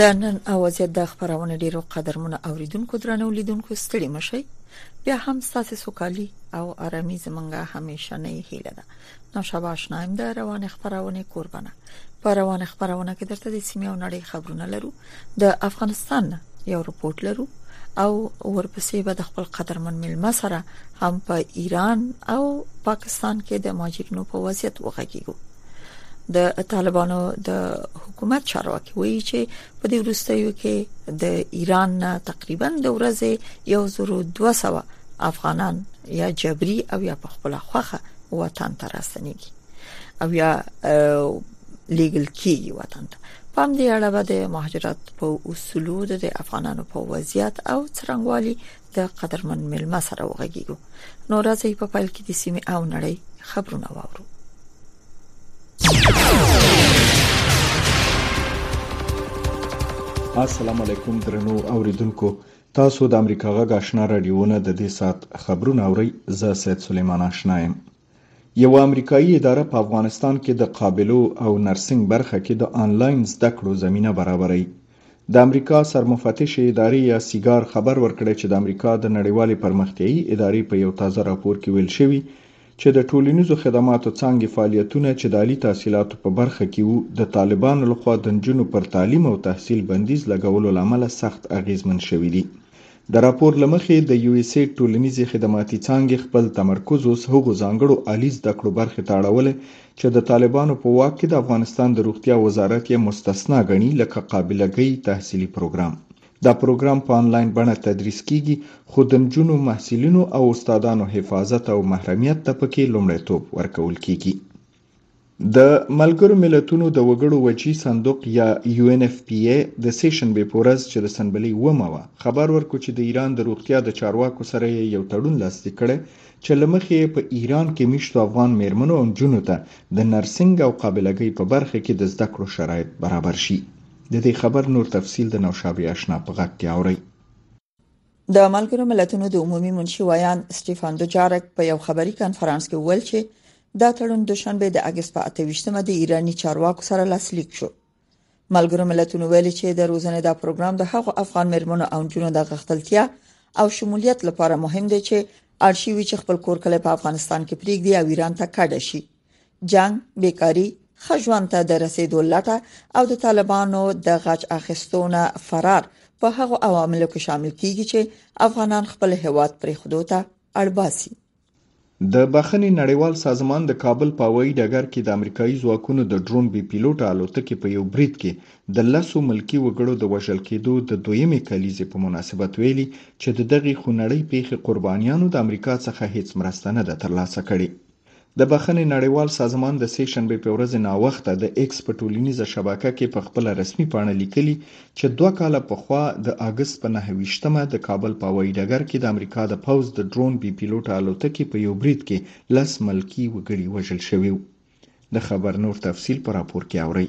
د نن او وضعیت د خبرونه ډیرو قدرمنو اوریدونکو درنو لیدونکو ستړي مشي بیا هم ساسې سوکالي او آرامي زمونږه همیشه نه هیله ده نو شاباش نایم د روان خبرونه قربانه په روان خبرونه کې درته د سیمې او نړۍ خبرونه لرو د افغانستان یو رپورت لرو او ورپسې به د خپل قدرمن ملما سره هم په ایران او پاکستان کې د ماجرینو په وضعیت وغږیږو د طالبانو د حکومت چارواکي وایي چې په دې وروستیو کې د ایران نه تقریبا د ورځې 1200 افغانان یا جبري او یا په خپل خوخه وطن ته راستنیږي او یا لیګل کیږي وطن ته پام دی اړه به د مهاجرت په اصولو د افغانانو په وضعیت او څرنګوالي د قدرمن ملما سره وغږیږو نو راځي په پایل کې د سیمه او نړۍ خبرونه واورو السلام علیکم درنو اوریدونکو تاسو د امریکا غږ آشنا رادیوونه د دې سات خبرونه اورئ زه سید سلیمان آشنا یم یوه امریکایي اداره په افغانستان کې د قابلو او نرسنګ برخه کې د آنلاین زده کړو زمینه برابروي. د امریکا سرمفتش ادارې یا سیګار خبر ورکړی چې د امریکا د نړیوالې پرمختیایي ادارې په یو تازه راپور کې ویل شوي چې د ټولنیزو خدماتو څانګې فعالیتونه چې د عالي تحصیلاتو په برخه کې وو د طالبانو لخوا د نجونو پر تعلیم او تحصیل بندیز لګولو له امله سخت اغیزمن شوي دي. د راپور له مخې، د یو ایس ایډ ټولنیزې خدماتي څانګې خپل تمرکز اوس هغو ځانګړو عالي زده کړو برخې ته اړولی چې د طالبانو په واک کې د افغانستان د روغتیا وزارت یې مستثنا ګڼي لکه قابله ګۍ تحصیلي پروګرام. دا پروګرام په انلاین بڼه تدریس کېږي، خو د نجونو، محصلینو او استادانو حفاظت او محرمیت ته په کې لومړیتوب ورکول کېږي. د ملګرو ملتونو د وګړو وچی صندوق یا یو ان اف پی ای د سې شنبې په ورځ چې د سنبلې ومه وه خبر ورکو چې د ایران د روغتیا د چارواکو سره یې یو تړون لاسلیک کړی چې له مخې یې په ایران کې میشتو افغان میرمنو او نجونو ته د نرسنګ او قابلګۍ په برخه کې د زده کړو شرایط برابر شي د دې خبر نور تفصیل د نوشابې آشنا په غږ کې اورئ د ملګرو ملتونو د عمومي منشي ویاند سټيفان دوجارک په یو خبري کانفرنس کې ویل چې دا تړون د شنبه د اگست په 28مه د ایراني چارواکو سره لاسلیک شو ملګرو ملتونو ویل چې د روزنې دا پروګرام د هغو افغان مرمنو او جنو د غختلتیا او شمولیت لپاره مهم دی چې ارشیوي چې خپل کور کله په افغانستان کې پریږدي او ایران ته کډه شي جنګ، بیکاری، ښه ژوند ته د رسیدو لټه او د طالبانو د غچ اخیستو نه فرار په هغو عواملو کې شامل کیږي چې افغانان خپل هیواد پریخدو ته اړباسي. د بخښنې نړیوال سازمان د کابل په هوایي ډګر کې د امریکایي ځواکونو د ډرون بې پیلوټه الوتکې په یو برید کې د لسو ملکي وګړو د وژل کېدو د دویمې کلیزې په مناسبت ویلي چې د دغې خونړۍ پېښې قربانیانو د امریکا څخه هېڅ مرسته نه ده ترلاسه کړې. د بخښنې نړیوال سازمان د سې شنبې په ورځ ناوخته د ایکس په ټولینیزه شبکه کې په خپله رسمي پاڼه لیکلي چې دوه کاله پخوا د اګست په نهه ویشتمه د کابل په هوایي ډګر کې د امریکا د پوځ د ډرون بې پیلوټه الوتکې په یو برید کې لس ملکي وګړي وژل شوي وو. د خبر نور تفصیل په راپور کې اورئ.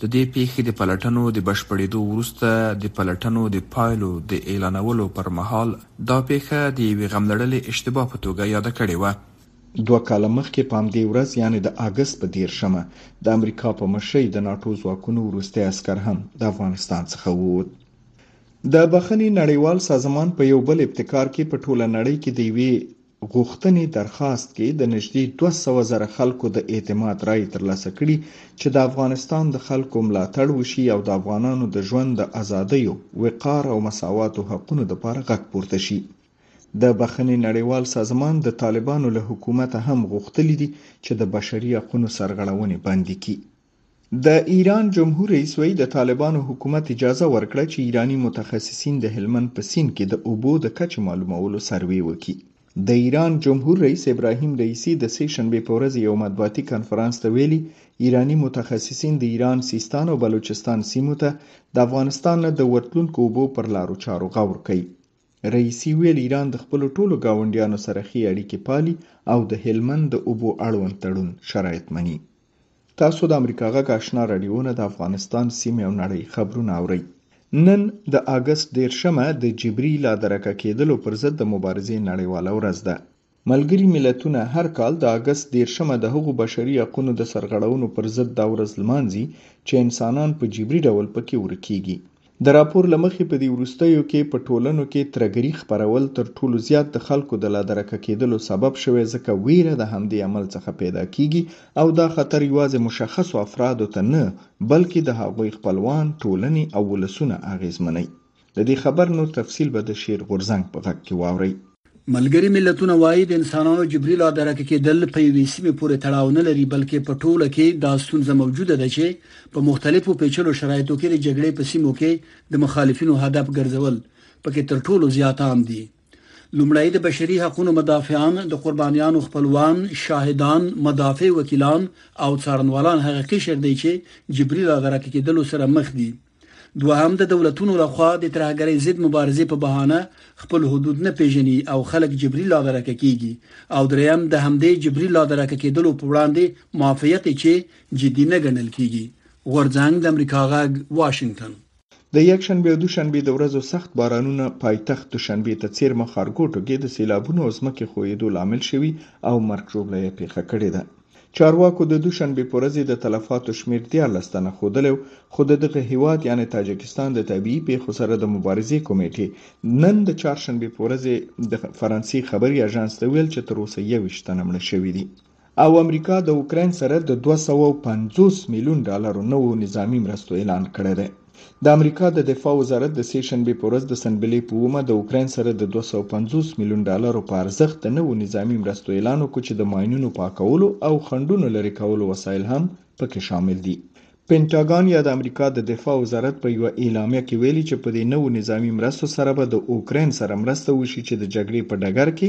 د دې پېښې د پلټنو د بشپړېدو وروسته د پلټنو د پایلو د اعلانولو پر مهال دا پېښه د یوې غملړلې اشتباه په توګه یاده کړې وه. دوه کاله مخکې په همدې ورځ یعنې د اګست په دېرشمه د امریکا په مشرۍ د ناټو ځواکونو وروستی عسکر هم د افغانستان څخه ووت. د بخښنې نړیوال سازمان په یو بل ابتکار کې په ټوله نړۍ کې د یوې غوښتنې درخواست کې د نږدې دوه سوه زره خلکو د اعتماد رایې ترلاسه کړي چې د افغانستان د خلکو ملاتړ وشي او د افغانانو د ژوند د ازادیو، وقار او مساواتو حقونو دپاره غږ پورته شي. د بخښنې نړیوال سازمان د طالبانو له حکومته هم غوښتلي دي چې د بشري حقونو سرغړونې بندې کړي. د ایران جمهور رئیس وایي د طالبانو حکومت اجازه ورکړه چې ایراني متخصصین د هلمند په سین کې د اوبو د کچې معلومولو سروې وکړي د ایران جمهور رئیس ابراهیم رئیسی د سې شنبې په ورځ یو مطبوعاتي کانفرنس ته ویلي ایراني متخصصین د ایران سیستان او بلوچستان سیمو ته د افغانستان نه د ورتلونکو اوبو پر لارو چارو غور کوي رئیسي ویل ایران د خپلو ټولو ګاونډیانو سره ښې اړیکې پالي او د هلمند د اوبو اړوند تړون شرایط مني. تاسو د امریکا غږ آشنا راډیو نه د افغانستان، سیمې او نړۍ خبرونه اورئ. نن د اګست دېرشمه د جبري لادرکه کېدلو پر ضد د مبارزې نړیواله ورځ ده. ملګري ملتونه هر کال د اګست دېرشمه د هغو بشري حقونو د سرغړونو پر ضد دا ورځ لمانځي چې انسانان په جبري ډول پکې ورکېږي. د راپور له مخې په دې وروستیو کې په ټولنو کې ترهګري خپرول تر ټولو زیات د خلکو د لادرکه کېدلو سبب شوی ځکه وېره د همدې عمل څخه پیدا کېږي او دا خطر یوازې مشخصو افرادو ته نه بلکې د هغوی خپلوان، ټولنې او ولسونه اغېزمنوي. د دې خبر نور تفصیل به د شیر غورځنګ په غږ کې واورئ. ملګري ملتونه وايي د انسانانو جبري لادرکه کېدل په یوې سیمې پورې تړاو نه لري بلکې په ټوله کې دا ستونزه موجوده ده چې په مختلفو پیچلو شرایطو کې د جګړې په سیمو کې د مخالفینو هدف ګرځول پکې تر ټولو زیات عام دي. لومړی د بشري حقونو مدافعان، د قربانیانو خپلوان، شاهدان، مدافع وکیلان او څارنوالان هغه قشر دی چې جبري لاغرقه کېدلو سره مخ دي. دوهم د دولتونو له خوا د ترهګرۍ ضد مبارزې په بهانه خپل حدود نه پېژني او خلک جبري لاغرقه کېږي او درېیم د همدې جبري لاغرقه کېدلو په وړاندې معافیت چې جدي نه ګڼل کېږي. غورځنګ د امریکا غږ واشنګټن. د یکشنبې او دوشنبې د ورځو سخت بارانونه پایتخت دوشنبې ته څیرمه ښارګوټو کې د سیلابونو او ځمکې ښویېدو لامل شوي او مرګ ژوبله یې پیښه کړې ده. چارواکو د دوشنبې په ورځ د تلفاتو شمیر دیارلس تنه ښودلی و، خو د دغه هیواد یعنې تاجکستان د طبیعي پیښو سره د مبارزې کمیټې نن د چارشنبې په ورځ د فرانسې خبري اژانس ته وویل چې تر اوسه یوویشت تنه مړه شوي دي. او امریکا د اوکراین سره د 250 میلیون ډالرو نوو نظامی مرستو اعلان کړی دی. د امریکا د دفاع وزارت د سې شنبې په ورځ د سنبلې په اومه د اوکراین سره د 250 میلیون ډالرو په ارزښت د نوو نظامی مرستو اعلان وکړ چې د ماینونو پاکولو او خنډونو لرې کولو وسایل هم پکې شامل دي. پنټاګان یا د امریکا د دفاع وزارت په یوه اعلامیه کې ویلي چې په دې نوو نظامی مرستو سره به د اوکراین سره مرسته وشي چې د جګړې په ډګر کې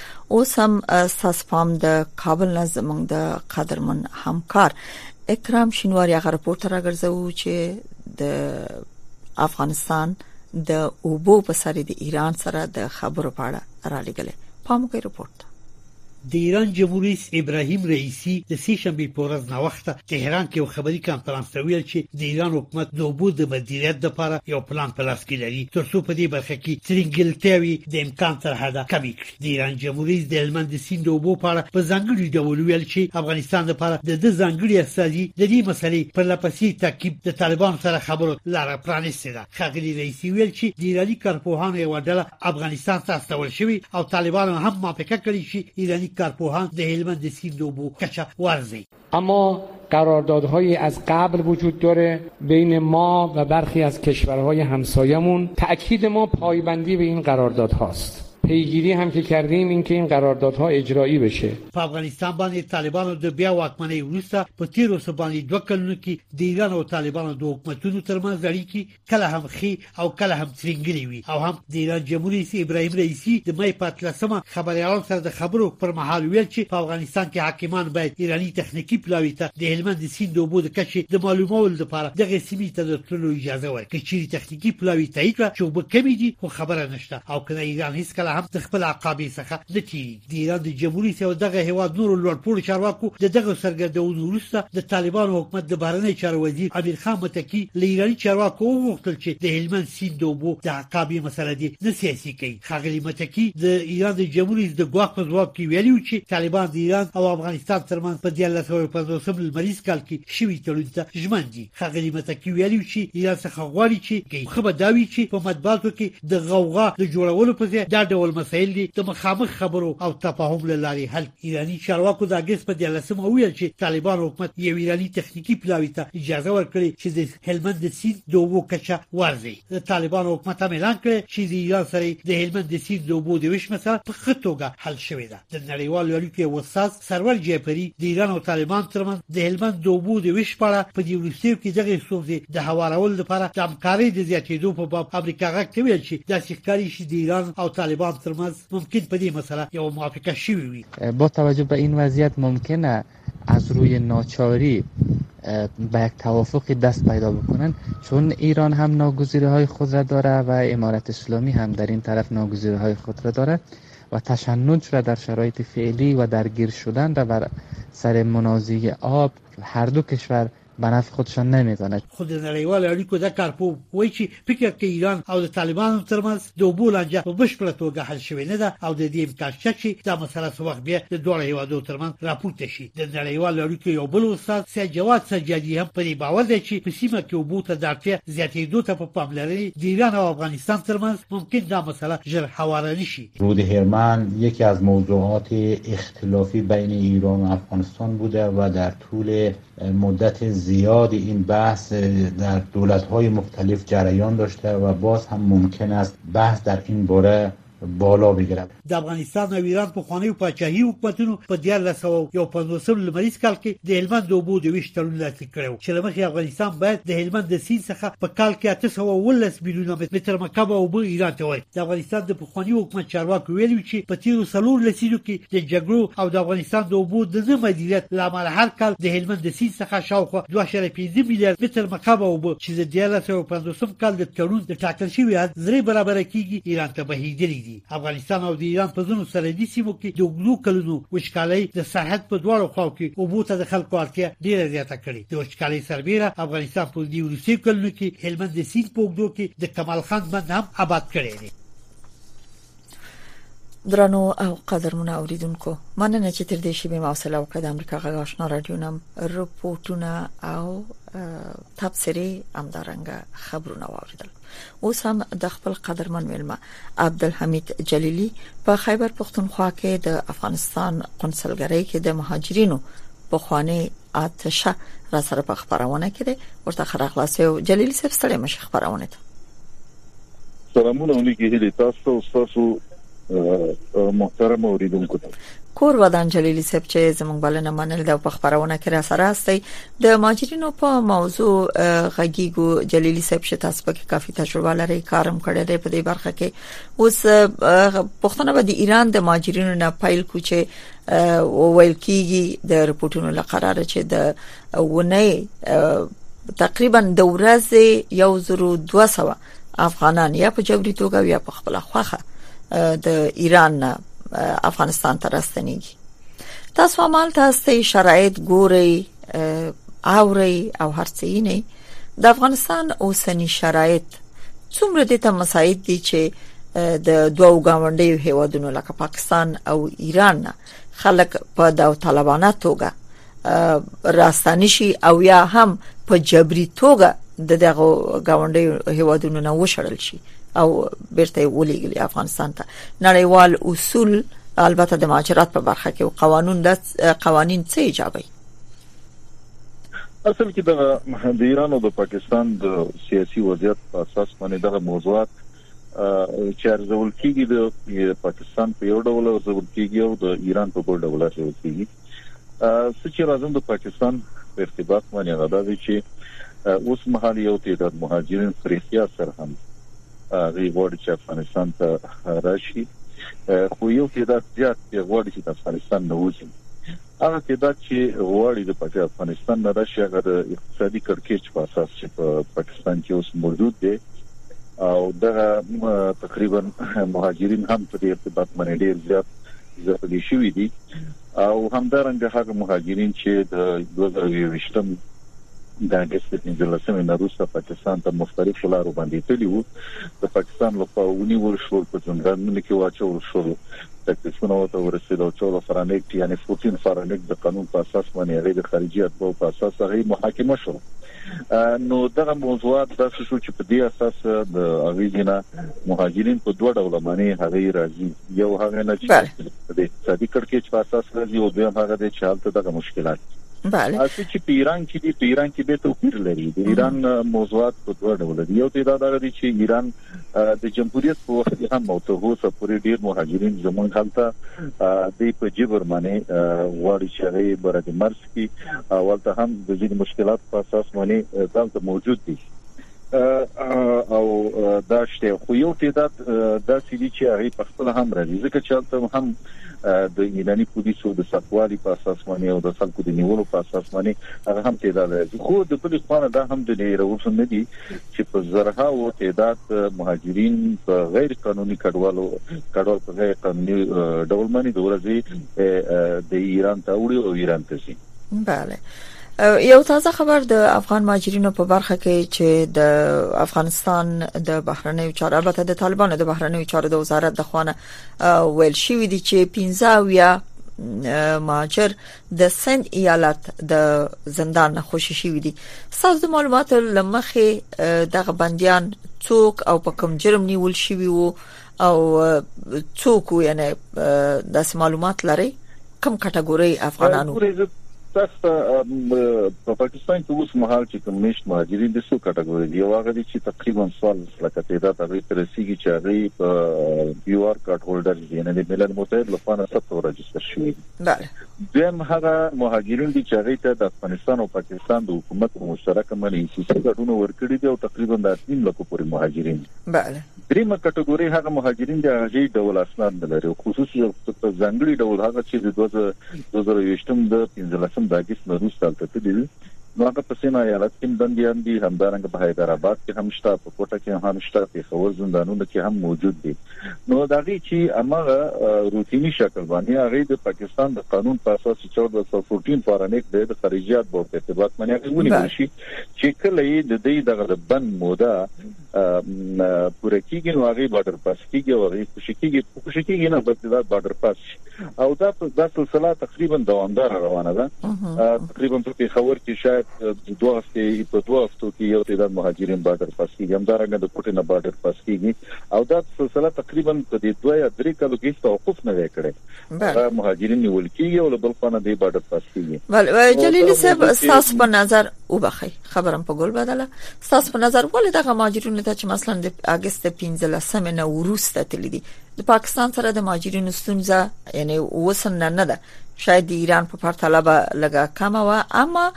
اوس هم ستاسو پام د کابل نه زموږ د قدرمن همکار اکرام شینواری هغه رپورت راګرځو چې د افغانستان د اوبو په سر د ایران سره د خبرو په اړه را لګل پام کوي رپورت د ایران جمهور رئیس ابراهیم رئیسی د سې شنبې په ورځ ناوخته تهران کې یو خبري کانفرنس ته ویل چې د ایران حکومت د اوبو د مدیریت لپاره یو پلان په لاس کې لري ترڅو په دې برخه کې ترنګلتیاوي د امکان تر حده کمې کړي د ایران جمهوریت د هلمند سیند د اوبو په اړه په ځانګړي ډول ویل چې افغانستان لپاره د د ځانګړي استازي د دې مسلې پر لپسې تعقیب د طالبانو سره خبرو لار پرانیستې ده خاغلی رئیسی ویل چې د ایراني کارپوهانو یو ډله افغانستان ته استول شوی او طالبانو هم موافقه کړې چې ایراني کارپوهان د هلمند سیند د اوبو کچه وارزوي اما قراردادهای از قبل وجود داره بین ما و برخی از کشورهای همسایمون تأکید ما پایبندی به این قراردادهاست پیگیری هم که کردیم اینکه این قراردادها اجرایی بشه په افغانستان باندې طالبانو د بیا واکمنۍ وروسته په تیرو څه باندې دوه کلونو کې د ایران او طالبانو د حکومتونو ترمنځ اړیکې کله هم خي او کله هم ترنګلي وي او هم د ایران جمهور رئیس ابراهیم رئیسی د مې په 13مه خبريالانو سره د خبرو پر مهال ویل چې په افغانستان کې حاکمان باید ایرانی تخنیکی پلاوی ته د هلمند سیند د اوبو د کچې د معلومولو لپاره دغه سیمې ته د تللو اجازه ورکړي چې تخنیکی پلاوی تایید کړه چې وبکمې دي خو خبره نشته او کنه ایران هیڅ کله هم د خپل عقابې څخه نه تیریږي د ایران د جمهوریت او دغه هیواد نورو لوړپوړو چارواکو د دغه څرګندونو وروسته د طالبانو حکومت د بهرنیو چارو وزیر امیر خان متقي له ایراني چارواکو وغوښتل چې د هلمند سیند د اوبو د عقاب یې مسله دې نه سیاسي کوي ښاغلي متقي د ایران د جمهوریت د ګواښ په ځواب کې ویلي و چې طالبان د ایران او افغانستان ترمنځ په دیارلس سوه پنځوسم لمریز کال کې شوي تړون ته ژمن دي ښاغلي متقي ویلي چې ایران څخه غواړي چې ښه به دا وي چې په مطبوعاتو کې د غوغا د جوړولو په ځای دا ډول مسایل دي د مخامخ خبرو او تفاهم له لارې حل ایراني چارواکو د اګست په دیارلسمه وویل چې طالبان حکومت یو ایراني تخنیکي پلاوي ته اجازه ورکړې چې د هلمند د سیند د اوبو کچه وارزي د طالبان حکومت هم اعلان کړی چې د ایران سره د هلمند د سیند د اوبو د ویش مسله په ښه توګه حل شوې ده د نړیوالو اړیکو یو استاد سرور جعفري د ایران او طالبانو ترمنځ د هلمند د اوبو د ویش په اړه په دې وروستیو کې دغې ستونزې د هوارولو لپاره د همکارۍ د زیاتېدو په باب امریکا غږ ته ویل چې داسې ښکاري چې د ایران او طالبانو ترمنځ ممکن په دې مسله یوه موافقه شوې وي با توجه به این وضعیت ممکنه از روی ناچاری به یک توافقی دست پیدا بکنن چون ایران هم ناگزیری های خود را داره و امارت اسلامی هم در این طرف ناگزیری های خود را داره و تشنج را در شرایط فعلی و درگیر شدن را بر سر منازعه آب هر دو کشور به نفع خودشان نمی داند. خو د نړیوالو اړیکو دا کارپوه وایي چې فکر که ایران او د طالبانو ترمنځ د اوبو لانجه په بشپړه توګه حل شوې نه ده او د دې امکان شته چې دا مسله څه وخت بیا د دواړو هېوادو ترمنځ راپورته شي. د نړیوالو اړیکو یو بل استاد سید جواد سجادي هم په دې باور دی چې په سیمه کې اوبو ته د اړتیا زیاتېدو ته په پاملرنې د ایران او افغانستان ترمنځ ممکن دا مسئله ژر هواره نه شي رود هرمند یکی از موضوعات اختلافی بین ایران و افغانستان بوده و در طول مدت زیاد این بحث در دولت های مختلف جریان داشته و باز هم ممکن است بحث در این باره بالا بگیرد د افغانستان او ایران پخوانیو پاچاهي حکومتونو په دیارلس سوه او یو پنځوسم لمریز کال کې د هلمند د اوبو د ویش تړون لاسلیک کړی و چې له مخې افغانستان باید د هلمند د سیند څخه په کال کې اته سوه او اوولس میلیونه متر مکعبه اوبه ایران ته ورکړي د افغانستان د پخواني حکومت چارواکو ویلي وو چې په تېرو څلور لسیزو کې د جګړو او د افغانستان د اوبو د نه مدیریت له امله هر کال د هلمند د سیند څخه شاوخوا دوه اعشاریه پنځه میلیارد متر مکعبه اوبه چې د دیارلس سوه او پنځوسم کال د تړون د ټاکل شوي حد درې برابره کېږي ایران ته بهېدلي دي. افغانستان او د ایران په ځینو سرحدي سیمو کې د اوږدو کلونو وچکالۍ د سرحد په دواړو خواو کې اوبو ته د خلکو اړتیا ډېره زیاته کړې. د وچکالۍ سربېره افغانستان په دې وروستیو کلونو کې هلمند د سیند په اوږدو کې د کمال خان بند هم اباد کړی دی. درنو او قدرمن اوریدونکو مننه چې تر دې شیبې ما سره وکړه د امریکا غږ آشنا رادیو نم رپورټونه او تبصری امدارنګ خبرونه واوریدل اوس هم د خپل قدرمن ملما عبدالحمید جلیلی په خیبر پښتونخوا کې د افغانستان قونسلګرۍ کې د مهاجرینو په خوانی اتشه را سره په خبرونه کې دی ورته خره خلاصې او جلیل صاحب ستړي مشه خبرونه ته سلامونه علیکم هلي تاسو او تاسو محترم اوریدونکو ته کور ودان جلیلی صاحب چې زموږ بلنه منل د په خبرونه کې را سره استي د ماجرینو په موضوع غږیګو جلیلی صاحب چې تاسو په کې کافي تجربه لري کارم کړی دی په دې برخه کې اوس پښتنه به د ایران د ماجرینو نه پایل کوچي وویل کیږي د رپورټونو لقرار چې د ونې تقریبا د ورځې 1200 افغانان یا په جبري توګه یا په خپل خوخه د ایران نه افغانستان ته راستنیږي تاسو مال تاسو شرایط ګوري او او هرڅه یې نه د افغانستان اوسنی شرایط څومره دې ته مساعد دي چې د دوو گاونډیو هیوادونو لکه پاکستان او ایران خلک په داوطلبانه توګه راستانه شي او یا هم په جبري توګه د دغه گاونډي هیوادونو نه وشړل شي او بیرته ولېږي افغانستان ته نړیوال اصول البته د ماجرات په برخه کې قانون د قوانين څه ایجابي اصل کې دغه د ایران او د پاکستان د سیاسي وضعیت په اساس باندې دغه موضوعات چې ارزول کیږي د پاکستان په یو ډول ارزول کیږي او د ایران په بل ډول ارزول کیږي څه چې راځم د پاکستان په ارتباط باندې غدا دي چې اوس مهال یو تعداد مهاجرین پرېختیا سره هم غي غوړ چې افغانستان ته راشي خو یو تعداد زیات غوړ چې افغانستان نه وځي هغه تعداد چې غواړي د پاکه افغانستان نه راشي هغه د اقتصادي کړکېچ په اساس چې په پاکستان کې اوس موجود دی او دغه تقریبا مهاجرین هم په دې ارتباط باندې ډیر زیات ځپلي شوي دي او همدارنګه هغه مهاجرین چې د 2020 د اگست 15 نه روسته پاکستان ته مختلف لارو باندې تللی وو د پاکستان لخوا ونیول شو په زندانونو کې واچول شو تکلیفونه ورته ورسید او چولو فرانیټ یعنی فورټین فرانیټ د قانون په اساس باندې هغه د خارجي اتباعو په اساس هغه محاکمه شو نو دغه موضوعات داسې شو چې په دې اساس د هغه جنا مهاجرین په دوه ډول معنی هغه راځي یو هغه نه چې د اقتصادي کړکېچ په اساس راځي او دویم هغه د چالت دغه مشکلات بله اسی چې په ایران کې دی په ایران کې به توپیر لري د ایران موضوعات په دوه ډول دي یو ته دا دغه دي چې ایران د جمهوریت په وخت کې هم او تر اوسه پورې ډیر مهاجرین زمونږ هلته د په جبر باندې غواړي چې هغه بر د مرز کې اولته هم د ځین مشکلات په اساس باندې دلته موجود دي او دا شته خو یو تعداد دا سړي چې هغه په خپل هم راځي ځکه چې هلته هم د ایرانی پولیسو د ساتوالي په اساس باندې او د خلکو د نیولو په اساس باندې هغه هم تعداد راځي خو د بل خو دا هم د ډیرو نه دي چې په زرهاوو تعداد مهاجرین په غیر قانوني کډوالو کډوال په غیر قانوني ډول باندې د ورځې د ایران ته وړي او ایران ته ځي بله یو تازه خبر د افغان ماجرینو په برخه کې چې د افغانستان د بهرنیو چارو البته د طالبانو د بهرنیو چارو د وزارت د خوانه ویل شوې دي چې 15 یا ماجر د سند ایالت د زندان نه خوشی شوې دي ساز د معلوماتو لمخې دغه بنديان څوک او په کوم جرم نیول شوی وو او څوک یعنی د معلومات لري کوم کټګوري افغانانو تاسو په پاکستان کې اوس مهال چې کوم مشت مهاجرین د څو کټګوري دی او هغه چې تقریبا سوال لکه تعداد هغه تر سیګي چې هغه په یو آر کارت هولډر دی نه د ملل متحد لخوا نه ثبت او راجستر شوی بله. دویم هغه مهاجرین دي چې هغوی ته د افغانستان او پاکستان د حکومت په مشترکه منې ای سي سي کارډونه ورکړي دي او تقریبا د اته نیم لکو پورې مهاجرین دي. بله. دریمه کټګوري هغه مهاجرین دي هغوی ډول اسناد نه لري او خصوصي یو څه په ځانګړي ډول هغه چې د دوه زره او یوویشت د پنځلس د اګست نه وروسته هلته تللي دي نو هغه په سېنا ایالت کې هم بندیان دي، همدارنګه په حیدراباد کې هم شته، په کوټه کې هم شته، پېښور زندانونو کې هم موجود دي. نو د هغوی چې هماغه روتیني شکل باندې هغوی د پاکستان د قانون په اساس چې 1414 فارن ایکټ دی د خارجیات بورډ په ارتباط باندې هغوی ونیول شي چې کله یې د دوی دغه د بند موده پوره کیږي نو هغه بارډر پاس کیږي او هغه خوشی کیږي خوشی کیږي نه بلکې دا بارډر پاس شي او دا د سلسله تقریبا دوامدار روانه ده تقریبا په پیښور کې شاید دوه هفته په دوه هفتو کې یو تعداد مهاجرین بارډر پاس کیږي همدارنګه د کوټې نه بارډر پاس کیږي او دا سلسله تقریبا په دې دوه یا درې کلو کې توقف نه وکړي هغه مهاجرین نیول کیږي او له بل خوا نه دی بارډر پاس کیږي بل جلیلی صاحب تاسو په نظر وبخی خبرم په ګل بدله تاسو په نظر ولې دغه مهاجرینو ته چې مثلا د اگست 15 نه وروسته تللی دي د پاکستان سره د مهاجرینو ستونزه یعنی وسنه نه ده شاید ایران په پرتله به لګه کمه و اما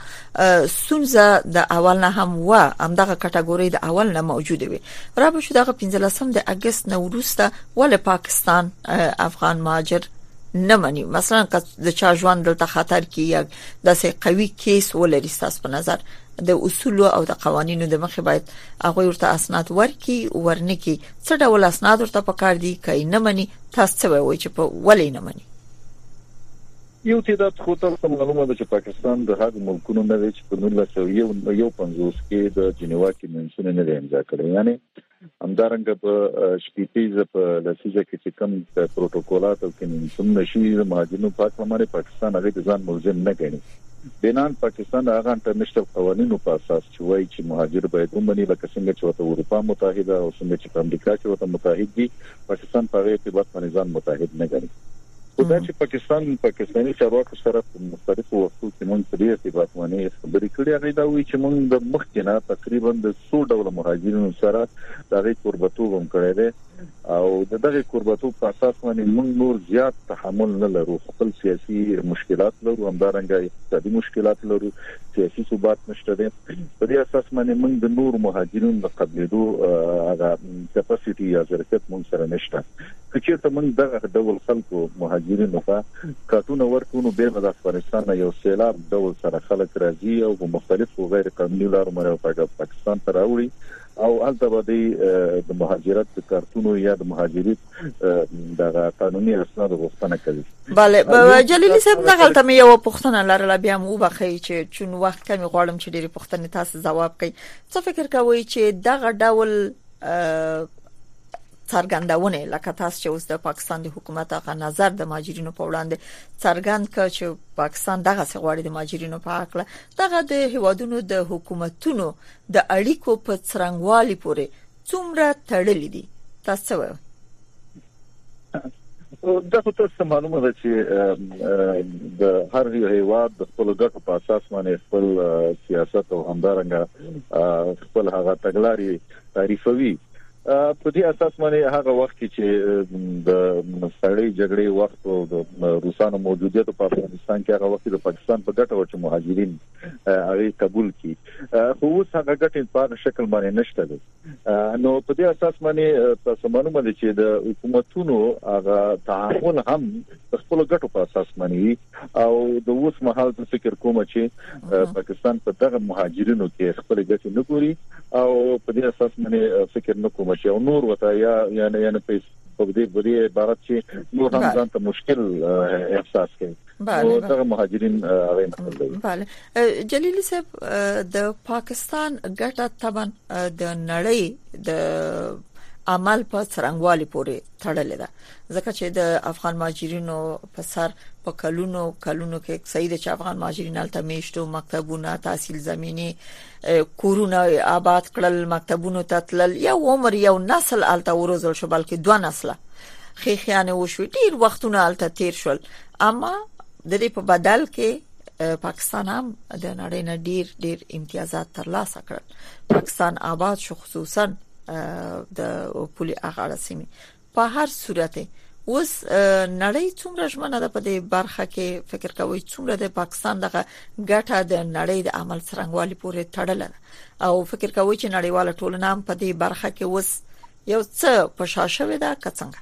ستونزه د اول نه هم و همدغه کټګوري د اول نه موجود وي را به شو دغه 15 د اگست نه وروسته ول پاکستان افغان ماجر نه مني مثلا که د چا ژوند دلته خطر کې یا داسې قوي کیس ولري تاسو په نظر د اصول او د قوانینو د مخې باید هغه ورته اسناد ورکي ورنکي څه ډول اسناد ورته پکار دي کای نه مني تاسو څه وایي چې په ولې نه مني یو تعداد خو تاسو ته معلومه ده چې پاکستان د هغو ملکونو نه دی چې په نولس سوه یو یو پنځوس کې د جنیوا کنوانسیون نه دی امضا کړی یعنی همدارنګه په شپېتیزه په لسیزه کې چې کوم پروتوکولات او کنوانسیون نشي د مهاجرینو په اړه باندې پاکستان هغه د ځان ملزم نه ګڼي بنان پاکستان هغه انټرنیشنل قوانینو په اساس چې وايي چې مهاجر باید ومني لکه څنګه چې ورته اروپا متحده او څنګه چې په امریکا کې ورته متحد دي پاکستان په هغه اعتبار باندې ځان متحد نه ګڼي خو دا چې پاکستان پاکستاني چارواکو سره په مختلفو وختو کې مونږ په دې ارتباط باندې خبرې کړې هغه دا وی چې مونږ د مخکې نه تقریبا د څو ډول مهاجرینو سره د غي قربتوب هم کړی دی او د دغه کوربتوب په اساس باندې موږ نور زیات تحمل نه لرو خپل سیاسي مشکلات لرو همدارنګه اقتصادي مشکلات لرو سیاسي ثبات نشته دی په دې اساس باندې موږ د نور مهاجرینو د قبلېدو هغه کپاسټي یا ظرفیت موږ سره نشته کچې ته موږ دغه ډول خلکو مهاجرینو ته کارتونه ورکو نو به د افغانستان یو سیلاب ډول سره خلک راځي او په مختلفو غیر قانوني لارو مریو پاکستان ته راوړي او هلته به دی د مهاجرت د کارتونو یا د مهاجریت دغه قانوني اسناد غوښتنه کوي بله جلیلی صاحب دغلته مې یو پوښتنه لرله بیا مو وبخښئ چې چون وخت کمی غواړم چې ډېری پوښتنې تاسو ځواب کړئ څه فکر کوئ چې دغه ډول څرګندونه لکه تاسو چې اوس د پاکستان د حکومت هغه نظر د ماجرینو په وړاندې څرګند کړ چې پاکستان دغه څه غواړي د ماجرینو په حق له دغه د هوادونو د حکومتونو د اړیکو په څرنګوالي پورې څومره تړلې دي تاسو وایي دا خو تاسو معلومه ده چې د هر یو هیواد د خپل ګټو په اساس باندې خپل سیاست او همدارنګه خپل هغه تګلاري تعریفوي په دې اساس باندې هغه وخت چې د سړې جګړې وخت او د روسانو موجودیت په افغانستان کې هغه وخت د پاکستان په ګټه و چې مهاجرین هغه قبول کړي خو اوس هغه ګټې په هغه شکل باندې نشته دي نو په دې اساس باندې تاسو معلومه دي چې د حکومتونو هغه تعامل هم د خپل ګټو په اساس باندې او د اوس مهال د فکر کوم چې پاکستان په دغه مهاجرینو کې خپل ګټې نه ګوري او په دې اساس باندې فکر نه کوم چې او نور وتا یا یعنی یعنی په دې بری عبارت چې نور هم ځان ته مشکل احساس کوي نو دغه مهاجرین هغه نقل دی bale جلیلی صاحب د پاکستان ګټه طبعا د نړۍ د عمل په څرنګوالي پورې تړلې ده ځکه چې د افغان ماجرینو په سر په کلونو کلونو کې سید چې افغان ماجرین الته میشتو مکتبونه تحصیل زمینی کورونه آباد کړل مکتبونو ته تلل یو عمر یو نسل الته وروزل شو بلکې دوه نسله خېخیانه وشو ډیر وختونه الته تیر شول اما د دې په بدل کې پاکستان هم د نړۍ نه ډیر ډیر امتیازات ترلاسه کړل پاکستان آباد شو خصوصا د پولي اغاړه سیمه په هر صورت اوس نړۍ څومره ژمنه ده په دې برخه کې فکر کوي څومره د پاکستان دغه ګټه د نړۍ د عمل څرنګوالي پورې تړله او فکر کوي چې نړیواله ټولنه هم په دې برخه کې اوس یو څه پښاشوي دا کڅنګه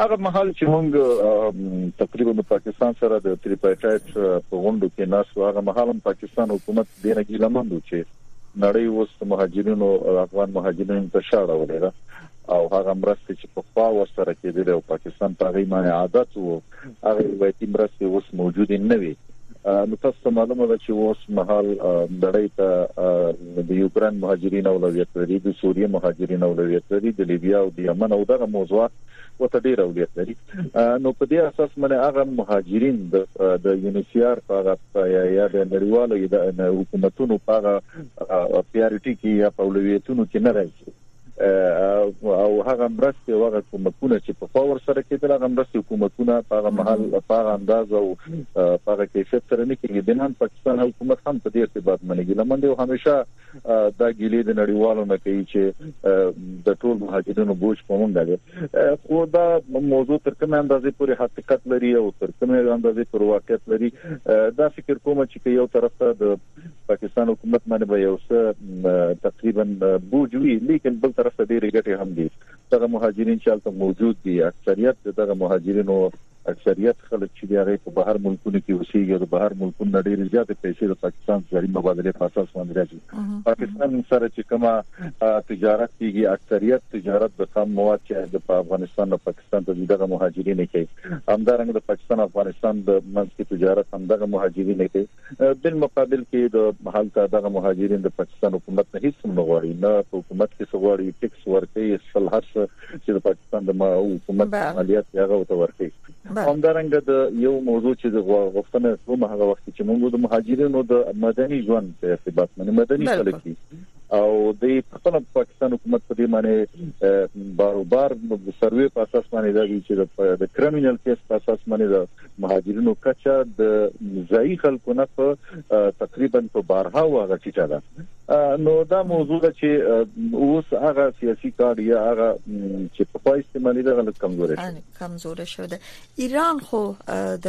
هغه مهال چې موږ تقریبا د پاکستان سره د تریپایټایټ په غونډو کې ناس و هغه مهال هم پاکستان حکومت دینه ګیلمندو چې نړۍ اوس د مهاجرینو د افغان مهاجرینو په شا اړولې ده او هغه مرستې چې په خوا ورسره کېدلې او پاکستان په هغه باندې عادت وو هغه روایتي مرستې اوس موجودې نه وي نو تاسو ته معلومه ده چې اوس مهال نړۍ ته د یوکران مهاجرین اولویت لري د سوریې مهاجرین اولویت لري د لیبیا او د یمن او دغه موضوعات وته ډیر اولیت لري نو په دې اساس منه هغه مهاجرین د د یونیسیار په هغه یا د نړیوالو د حکومتونو په هغه پیارټي کې یا په اولویتونو کې نه راځي او هغه مرستې او هغه کومکونه چې په فور سره کېدل هغه مرستې کومکونه په هغه محل په هغه انداز او په هغه کیفیت سره نه کېږي د نن پاکستان حکومت هم په دې ارتباط منګي لمنډه او همیشه دا ګیلې د نړیوالو نه کوي چې د ټول مهاجرینو بوج په مونږ دی خو دا موضوع تر کومه اندازې پورې حقیقت لري او تر کومه اندازې پر واقعیت لري دا فکر کوم چې یو طرف ته د پاکستان حکومت باندې به یو څه تقریبا بوج وي لیکن بل طرف ته ډېری ګټې هم دي دغه مهاجرین چې هلته موجود دي اکثریت دغه مهاجرینو اکثریت خلک چې هغه په بهر ملکونو کې اوسېږي د بهر ملکونو نه ډېر زیات پیسې د پاکستان زری مبادله په اساس باندې راځي پاکستان سره چې کومه تجارت کیږي اکثریت تجارت د خام مواد چې د افغانستان او پاکستان ته دغه مهاجرین کوي همدارنګه د پاکستان افغانستان د منځ کې تجارت همدغه مهاجرین کوي بالمقابل کې د هلته دغه مهاجرین د پاکستان حکومت نه هیڅ نه غواړي نه په حکومت کې څه غواړي ټیکس ورکړي خپل هر څه چې د پاکستان د حکومت مالیات هغه ته ورکړي همدارنګه د یو موضوع چې د غوښتنه کوم هغه وخت چې موږ د مهاجرینو د مدني ژوند په ارتباط باندې مدني چلکی او د خپل پاکستان حکومت په دې معنی بار بار د سروې په اساس باندې دا چې د کرمینل کیس په اساس باندې مهاجرینو کچه د ځایي خلکو نه په تقریبا په بارها واغه ټیټه ده نو دا موضوع ده چې اوس هغه سیاسي کارډ یا هغه چې په پای استعمالي ده غلط کمزوري شو کمزوري شو ده ایران خو د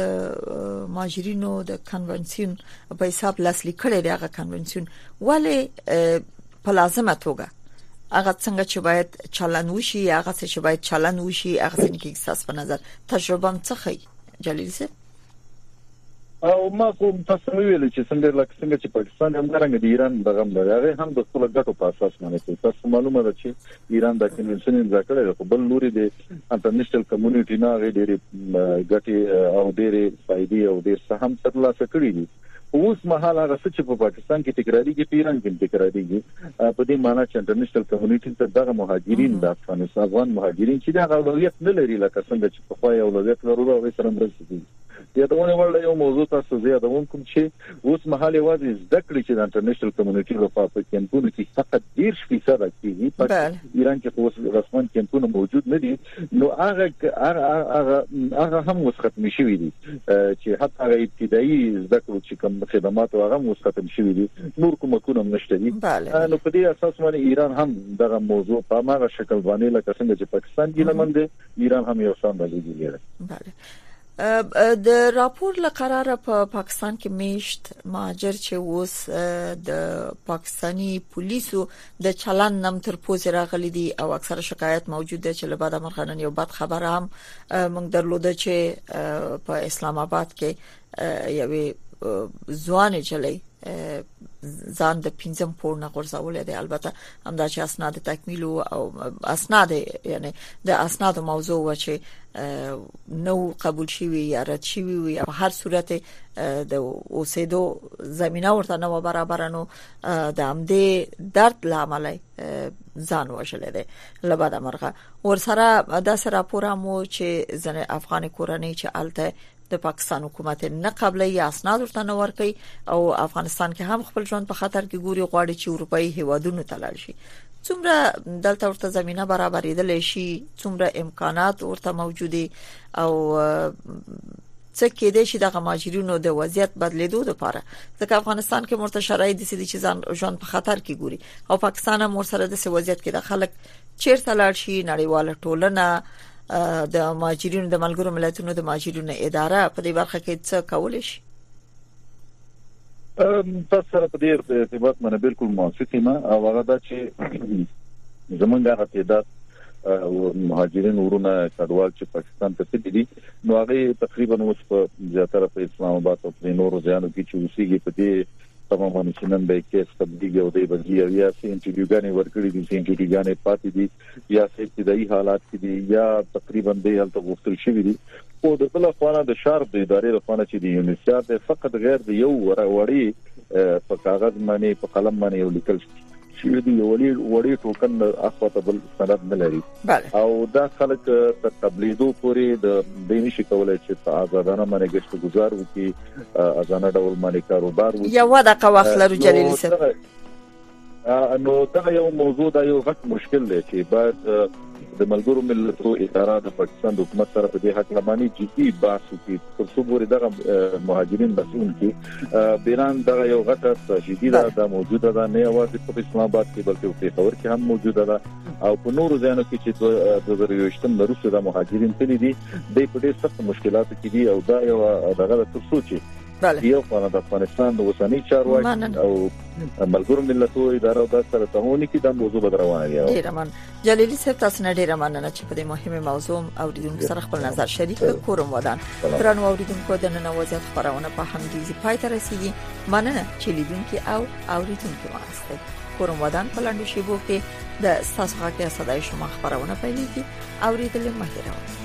مهاجرینو د کنونسیون په حساب لاسلیک کړی دی هغه کنونسیون ولی په لازمه توګه هغه څنګه چې باید چلن وشي هغه څه چې باید چلن وشي هغه څنګه کې احساس په نظر تجربه هم څخه جلیل سي او ما کوم تاسو نو ویل چې څنګه لکه څنګه چې پاکستان هم درنګ دی ایران دغه هم دی هغه هم د خپل ګټو په اساس باندې کوي تاسو معلومه ده چې ایران د کنونشن امضا کړی دی خو بل لوري دی انټرنیشنل کمیونټي نه غي ډېری ګټي او ډېری فائدې او ډېر سهم ترلاسه کړی دي خو اوس مهال هغه څه چې په پاکستان کې تکرارېږي په ایران کې تکرارېږي په دې معنی چې انټرنیشنل کمیونټي ته دغه مهاجرین د افغانستان افغان مهاجرین چې دغه اولویت نه لري لکه څنګه چې په خوای اولویت لرلو او سره مرسته کوي یادونه وړ یو موضوع تاسو زه یادوم کوم چې اوس مهال یوازې زده کړې چې د انټرنیشنل کمیونټي لخوا په کمپونو کې فقط 10% کیږي په ایران کې خو اوس رسمن کمپونه موجود نه دي نو هغه هغه هغه هم اوس ختم شوی دي چې حتی هغه ابتدایي زده کړو چې کوم خدمات او هغه اوس ختم شوی دي نور کوم کوم نشته دي نو په دې اساس باندې ایران هم دغه موضوع په ماغه شکل باندې لکه څنګه چې پاکستان کې لمن دي ایران هم یو څه باندې ګیره بله د راپور له قراره په پا پاکستان کې میشت مهاجر چې اوس د پاکستانی پولیسو د چلند نم تر پوزې راغلي دي او اکثره شکایت موجود دی چې له بده مرغه نن یو بد خبر هم موږ درلوده چې په اسلام آباد کې یوې ځوان جلې ځان د پنځم پور نه غورځولې ده البته همدا چې اسناد تکمیل او اسناد یعنی د اسناد موضوع و چې نو قبول شي یا رد شي وي په هر صورت د اوسېدو زمينه ورته نه برابر نو د همدې درد لامل ځان وژلې ده لبد مرغه ورسره د سر راپور مو چې ځنه افغان کورنۍ چې الته د پاکستان حکومت نه قبلې یا اسناد ورته نه ورکي او افغانستان کې هم خپل ژوند په خطر کې ګوري غواړي چې اروپאי هیوادونو ته لاړ شي څومره دلته ورته زمينه برابرېدل شي څومره امکانات ورته موجودي او څه کېدای شي دغه مهاجرینو د وضعیت بدلیدو لپاره ځکه افغانستان کې مرته شرایط د سړي چې ځان ژوند په خطر کې ګوري او پاکستان هم ورسره د سې وضعیت کې د خلک چیرته لاړ شي نړیواله ټولنه د مهاجرینو د ملګرو ملتونو د مهاجرینو اداره په دې برخه کې څه کول شي تاسو سره په دې ارتباط باندې بالکل موافق یم او هغه دا چې زمونږ هغه تعداد مهاجرین ورونه کډوال چې پاکستان ته تللي دي نو هغه تقریبا اوس په زیاتره په اسلام آباد او په نورو ځایونو کې چې اوسېږي په دې تمام باندې چې نن به کیس تبدیل او دی بځي او یا سي انټرویوګانې ورکړي دي سي انټرویوګانې پاتې دي یا سي ابتدایي حالات کې دي یا تقریبا د هلته غوښتل شوی دي او د بل خوانه د شارپ د ادارې لخوانه چې د یونیسیار د فقط غیر د یو وړي په کاغذ باندې په قلم باندې یو لیکل شي چې دی یو لري وړي ټوکن اخوا ته بل سند نه لري او دا خلک تر تبلیدو پورې د دې نشي کولای چې په آزادانه باندې ګشت گزار وکړي ازانه ډول باندې کاروبار وکړي یو د قواخ لرو جلیل سره نو دا یو موضوع دا یو غټ مشکل دی چې باید د ملګرو ملتو اداره د پاکستان د حکومت سره په دې هکله باندې جدي بحث وکړي تر څو پورې دغه مهاجرین بسون کې بیران دغه یو غټه تراژیدي ده د موجوده ده نه یوازې په اسلام آباد کې بلکې په خبر کې هم موجوده ده او په نورو ځایونو کې چې 2023 نه روسي د مهاجرین تللی دي د په ډېر سخت مشکلاتو کې دي او دا یو دغه تر څو چې بله یو خو د افغانستان د وسنۍ چارواکي او ملګرو ملتو اداره د سره تمونی کې د موضوع بدروانه دی ډیر من جلیلی صاحب تاسو نه ډیره مننه چې په دې مهمه موضوع او اوریدونکو سره خپل نظر شریک کړ کورم ودان پران اوریدونکو د نن وضعیت خبرونه په هم دي چې پای ته رسیدي مننه چې لیدونکو او اوریدونکو واسطه کورم ودان په لاندې شیبو کې د تاسو غاکه صداي شما خبرونه پیلېږي اوریدل مهرباني